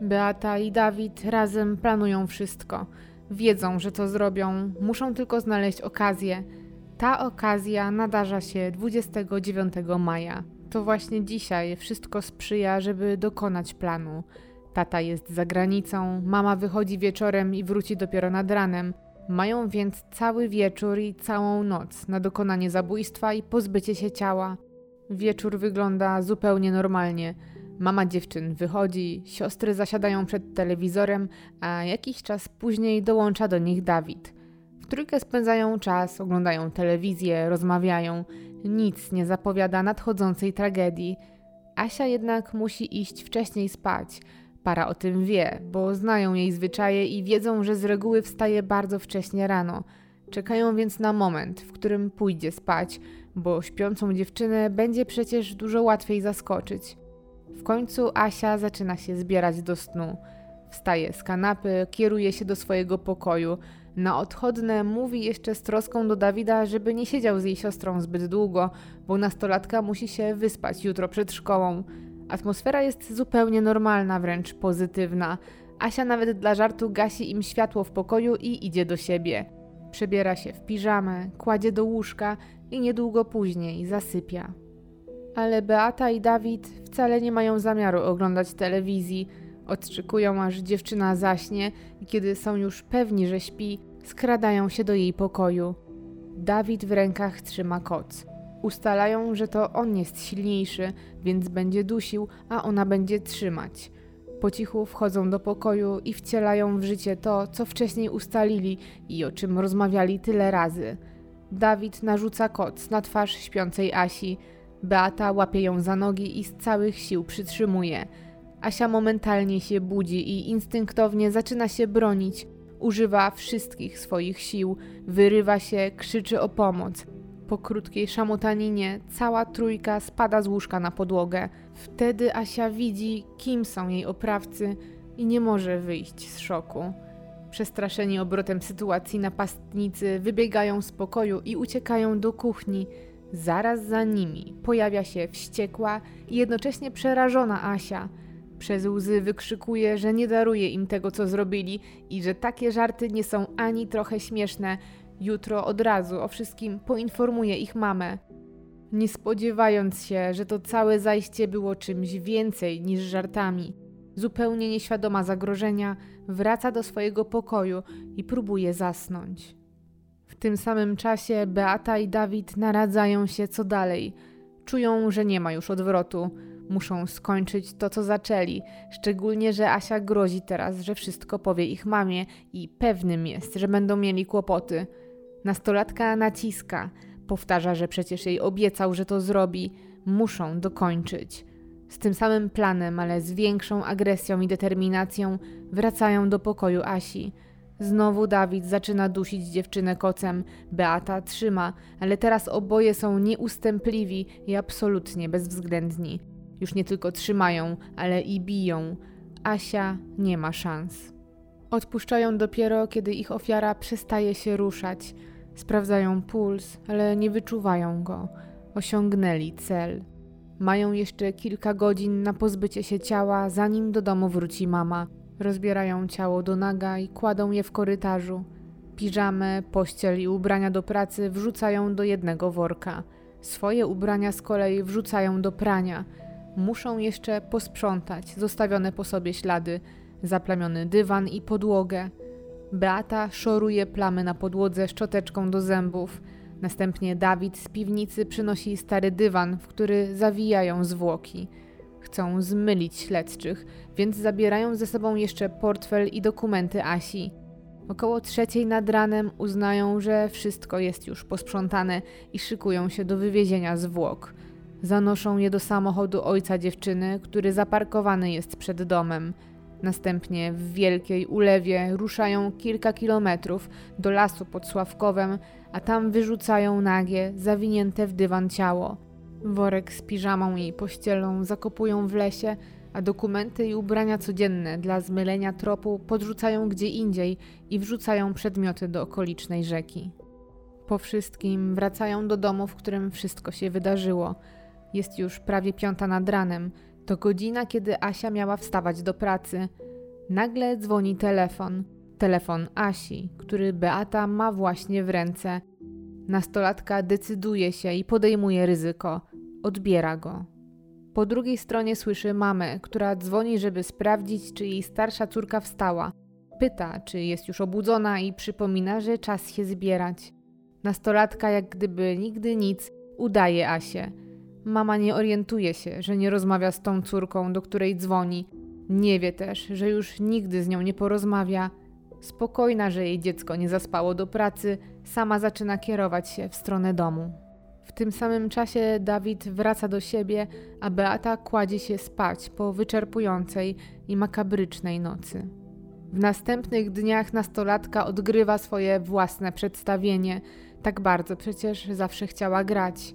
Beata i Dawid razem planują wszystko. Wiedzą, że to zrobią, muszą tylko znaleźć okazję. Ta okazja nadarza się 29 maja. To właśnie dzisiaj wszystko sprzyja, żeby dokonać planu. Tata jest za granicą, mama wychodzi wieczorem i wróci dopiero nad ranem. Mają więc cały wieczór i całą noc na dokonanie zabójstwa i pozbycie się ciała. Wieczór wygląda zupełnie normalnie. Mama dziewczyn wychodzi, siostry zasiadają przed telewizorem, a jakiś czas później dołącza do nich Dawid. W trójkę spędzają czas, oglądają telewizję, rozmawiają. Nic nie zapowiada nadchodzącej tragedii. Asia jednak musi iść wcześniej spać. Para o tym wie, bo znają jej zwyczaje i wiedzą, że z reguły wstaje bardzo wcześnie rano. Czekają więc na moment, w którym pójdzie spać, bo śpiącą dziewczynę będzie przecież dużo łatwiej zaskoczyć. Końcu Asia zaczyna się zbierać do snu. Wstaje z kanapy, kieruje się do swojego pokoju. Na odchodne mówi jeszcze z troską do Dawida, żeby nie siedział z jej siostrą zbyt długo, bo nastolatka musi się wyspać jutro przed szkołą. Atmosfera jest zupełnie normalna, wręcz pozytywna. Asia nawet dla żartu gasi im światło w pokoju i idzie do siebie. Przebiera się w piżamę, kładzie do łóżka i niedługo później zasypia. Ale Beata i Dawid wcale nie mają zamiaru oglądać telewizji. Odczykują, aż dziewczyna zaśnie i kiedy są już pewni, że śpi, skradają się do jej pokoju. Dawid w rękach trzyma koc. Ustalają, że to on jest silniejszy, więc będzie dusił, a ona będzie trzymać. Po cichu wchodzą do pokoju i wcielają w życie to, co wcześniej ustalili i o czym rozmawiali tyle razy. Dawid narzuca koc na twarz śpiącej Asi. Beata łapie ją za nogi i z całych sił przytrzymuje. Asia momentalnie się budzi i instynktownie zaczyna się bronić. Używa wszystkich swoich sił, wyrywa się, krzyczy o pomoc. Po krótkiej szamotaninie cała trójka spada z łóżka na podłogę. Wtedy Asia widzi, kim są jej oprawcy i nie może wyjść z szoku. Przestraszeni obrotem sytuacji napastnicy wybiegają z pokoju i uciekają do kuchni. Zaraz za nimi pojawia się wściekła i jednocześnie przerażona Asia. Przez łzy wykrzykuje, że nie daruje im tego, co zrobili i że takie żarty nie są ani trochę śmieszne. Jutro od razu o wszystkim poinformuje ich mamę. Nie spodziewając się, że to całe zajście było czymś więcej niż żartami. Zupełnie nieświadoma zagrożenia, wraca do swojego pokoju i próbuje zasnąć. W tym samym czasie Beata i Dawid naradzają się co dalej. Czują, że nie ma już odwrotu. Muszą skończyć to, co zaczęli, szczególnie, że Asia grozi teraz, że wszystko powie ich mamie i pewnym jest, że będą mieli kłopoty. Nastolatka naciska, powtarza, że przecież jej obiecał, że to zrobi. Muszą dokończyć. Z tym samym planem, ale z większą agresją i determinacją, wracają do pokoju Asi. Znowu Dawid zaczyna dusić dziewczynę kocem. Beata trzyma, ale teraz oboje są nieustępliwi i absolutnie bezwzględni. Już nie tylko trzymają, ale i biją. Asia nie ma szans. Odpuszczają dopiero, kiedy ich ofiara przestaje się ruszać. Sprawdzają puls, ale nie wyczuwają go. Osiągnęli cel. Mają jeszcze kilka godzin na pozbycie się ciała, zanim do domu wróci mama. Rozbierają ciało do naga i kładą je w korytarzu. Piżamy, pościel i ubrania do pracy wrzucają do jednego worka. Swoje ubrania z kolei wrzucają do prania. Muszą jeszcze posprzątać zostawione po sobie ślady, zaplamiony dywan i podłogę. Beata szoruje plamy na podłodze szczoteczką do zębów. Następnie Dawid z piwnicy przynosi stary dywan, w który zawijają zwłoki. Chcą zmylić śledczych, więc zabierają ze sobą jeszcze portfel i dokumenty Asi. Około trzeciej nad ranem uznają, że wszystko jest już posprzątane i szykują się do wywiezienia zwłok. Zanoszą je do samochodu ojca dziewczyny, który zaparkowany jest przed domem. Następnie w wielkiej ulewie ruszają kilka kilometrów do lasu pod Sławkowem, a tam wyrzucają nagie, zawinięte w dywan ciało. Worek z piżamą i pościelą zakopują w lesie, a dokumenty i ubrania codzienne dla zmylenia tropu podrzucają gdzie indziej i wrzucają przedmioty do okolicznej rzeki. Po wszystkim wracają do domu, w którym wszystko się wydarzyło. Jest już prawie piąta nad ranem. To godzina, kiedy Asia miała wstawać do pracy. Nagle dzwoni telefon. Telefon Asi, który Beata ma właśnie w ręce. Nastolatka decyduje się i podejmuje ryzyko. Odbiera go. Po drugiej stronie słyszy mamę, która dzwoni, żeby sprawdzić, czy jej starsza córka wstała. Pyta, czy jest już obudzona i przypomina, że czas się zbierać. Nastolatka, jak gdyby nigdy nic, udaje Asię. Mama nie orientuje się, że nie rozmawia z tą córką, do której dzwoni. Nie wie też, że już nigdy z nią nie porozmawia. Spokojna, że jej dziecko nie zaspało do pracy, sama zaczyna kierować się w stronę domu. W tym samym czasie Dawid wraca do siebie, a Beata kładzie się spać po wyczerpującej i makabrycznej nocy. W następnych dniach nastolatka odgrywa swoje własne przedstawienie. Tak bardzo przecież zawsze chciała grać.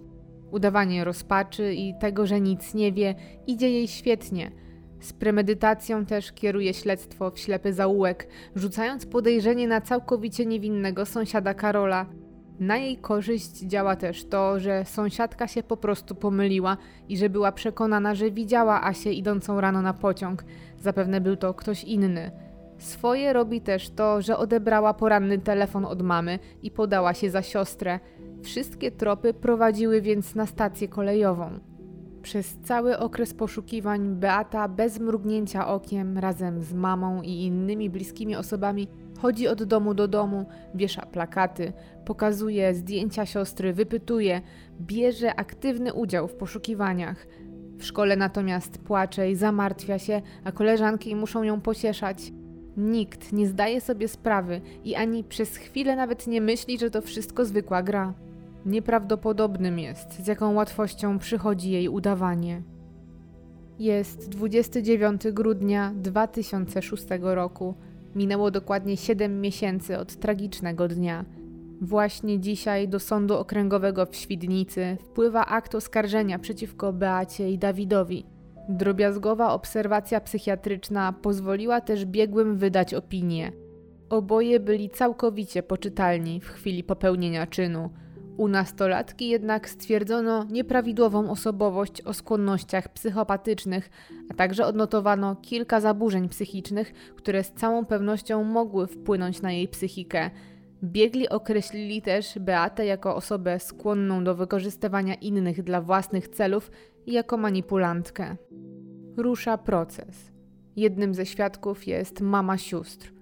Udawanie rozpaczy i tego, że nic nie wie, idzie jej świetnie. Z premedytacją też kieruje śledztwo w ślepy zaułek, rzucając podejrzenie na całkowicie niewinnego sąsiada Karola. Na jej korzyść działa też to, że sąsiadka się po prostu pomyliła i że była przekonana, że widziała Asię idącą rano na pociąg. Zapewne był to ktoś inny. Swoje robi też to, że odebrała poranny telefon od mamy i podała się za siostrę. Wszystkie tropy prowadziły więc na stację kolejową. Przez cały okres poszukiwań Beata bez mrugnięcia okiem razem z mamą i innymi bliskimi osobami chodzi od domu do domu, wiesza plakaty, pokazuje zdjęcia siostry, wypytuje, bierze aktywny udział w poszukiwaniach. W szkole natomiast płacze i zamartwia się, a koleżanki muszą ją pocieszać. Nikt nie zdaje sobie sprawy i ani przez chwilę nawet nie myśli, że to wszystko zwykła gra. Nieprawdopodobnym jest, z jaką łatwością przychodzi jej udawanie. Jest 29 grudnia 2006 roku. Minęło dokładnie 7 miesięcy od tragicznego dnia. Właśnie dzisiaj do Sądu Okręgowego w Świdnicy wpływa akt oskarżenia przeciwko Beacie i Dawidowi. Drobiazgowa obserwacja psychiatryczna pozwoliła też biegłym wydać opinię. Oboje byli całkowicie poczytalni w chwili popełnienia czynu. U nastolatki jednak stwierdzono nieprawidłową osobowość o skłonnościach psychopatycznych, a także odnotowano kilka zaburzeń psychicznych, które z całą pewnością mogły wpłynąć na jej psychikę. Biegli określili też Beatę jako osobę skłonną do wykorzystywania innych dla własnych celów i jako manipulantkę. Rusza proces. Jednym ze świadków jest mama sióstr.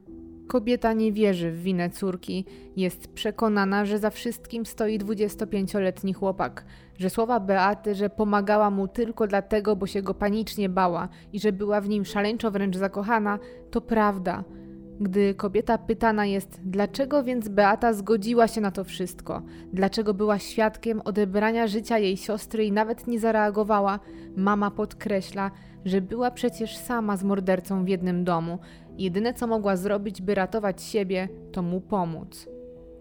Kobieta nie wierzy w winę córki, jest przekonana, że za wszystkim stoi 25-letni chłopak, że słowa Beaty, że pomagała mu tylko dlatego, bo się go panicznie bała i że była w nim szaleńczo wręcz zakochana, to prawda. Gdy kobieta pytana jest, dlaczego więc Beata zgodziła się na to wszystko, dlaczego była świadkiem odebrania życia jej siostry i nawet nie zareagowała, mama podkreśla, że była przecież sama z mordercą w jednym domu. Jedyne co mogła zrobić, by ratować siebie, to mu pomóc.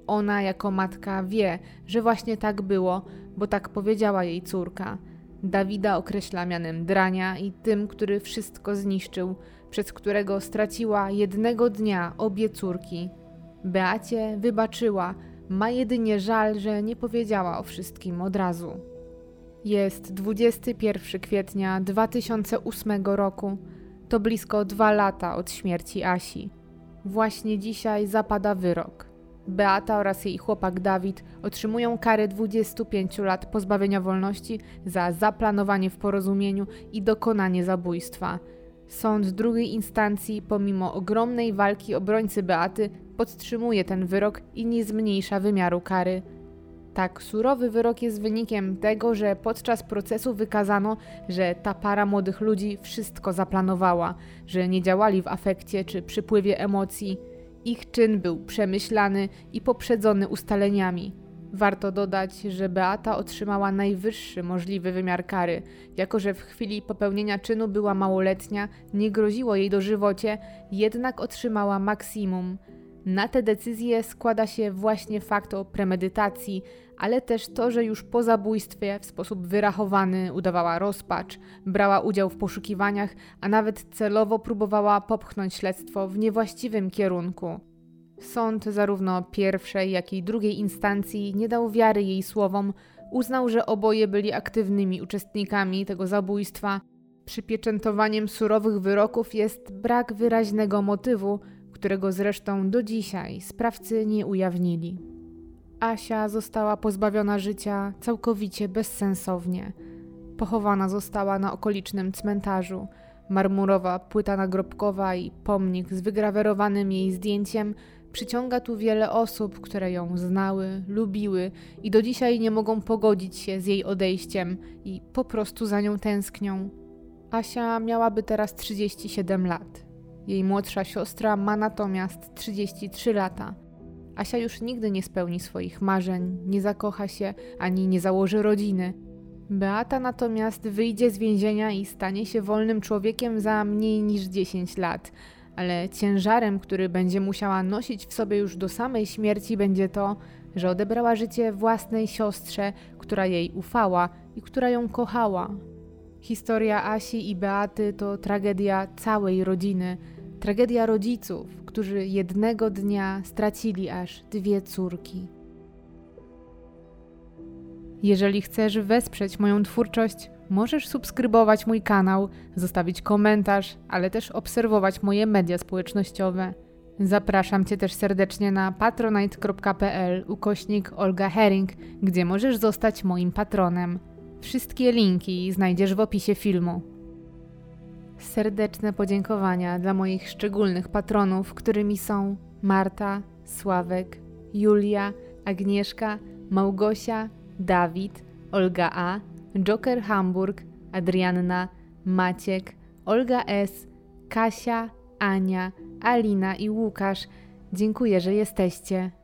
Ona jako matka wie, że właśnie tak było, bo tak powiedziała jej córka. Dawida określa mianem drania i tym, który wszystko zniszczył, przez którego straciła jednego dnia obie córki. Beacie wybaczyła, ma jedynie żal, że nie powiedziała o wszystkim od razu. Jest 21 kwietnia 2008 roku. To blisko dwa lata od śmierci Asi. Właśnie dzisiaj zapada wyrok. Beata oraz jej chłopak Dawid otrzymują karę 25 lat pozbawienia wolności za zaplanowanie w porozumieniu i dokonanie zabójstwa. Sąd drugiej instancji, pomimo ogromnej walki obrońcy Beaty, podtrzymuje ten wyrok i nie zmniejsza wymiaru kary. Tak surowy wyrok jest wynikiem tego, że podczas procesu wykazano, że ta para młodych ludzi wszystko zaplanowała, że nie działali w afekcie czy przypływie emocji. Ich czyn był przemyślany i poprzedzony ustaleniami. Warto dodać, że Beata otrzymała najwyższy możliwy wymiar kary, jako że w chwili popełnienia czynu była małoletnia, nie groziło jej dożywocie, jednak otrzymała maksimum. Na tę decyzję składa się właśnie fakt o premedytacji, ale też to, że już po zabójstwie w sposób wyrachowany udawała rozpacz, brała udział w poszukiwaniach, a nawet celowo próbowała popchnąć śledztwo w niewłaściwym kierunku. Sąd zarówno pierwszej, jak i drugiej instancji nie dał wiary jej słowom, Uznał, że oboje byli aktywnymi uczestnikami tego zabójstwa. Przypieczętowaniem surowych wyroków jest brak wyraźnego motywu, którego zresztą do dzisiaj sprawcy nie ujawnili. Asia została pozbawiona życia całkowicie bezsensownie. Pochowana została na okolicznym cmentarzu. Marmurowa płyta nagrobkowa i pomnik z wygrawerowanym jej zdjęciem przyciąga tu wiele osób, które ją znały, lubiły i do dzisiaj nie mogą pogodzić się z jej odejściem i po prostu za nią tęsknią. Asia miałaby teraz 37 lat. Jej młodsza siostra ma natomiast 33 lata. Asia już nigdy nie spełni swoich marzeń, nie zakocha się ani nie założy rodziny. Beata natomiast wyjdzie z więzienia i stanie się wolnym człowiekiem za mniej niż 10 lat, ale ciężarem, który będzie musiała nosić w sobie już do samej śmierci, będzie to, że odebrała życie własnej siostrze, która jej ufała i która ją kochała. Historia Asi i Beaty to tragedia całej rodziny, tragedia rodziców, którzy jednego dnia stracili aż dwie córki. Jeżeli chcesz wesprzeć moją twórczość, możesz subskrybować mój kanał, zostawić komentarz, ale też obserwować moje media społecznościowe. Zapraszam Cię też serdecznie na patronite.pl ukośnik Olga Herring, gdzie możesz zostać moim patronem. Wszystkie linki znajdziesz w opisie filmu. Serdeczne podziękowania dla moich szczególnych patronów, którymi są Marta, Sławek, Julia, Agnieszka, Małgosia, Dawid, Olga A, Joker Hamburg, Adrianna, Maciek, Olga S, Kasia, Ania, Alina i Łukasz. Dziękuję, że jesteście.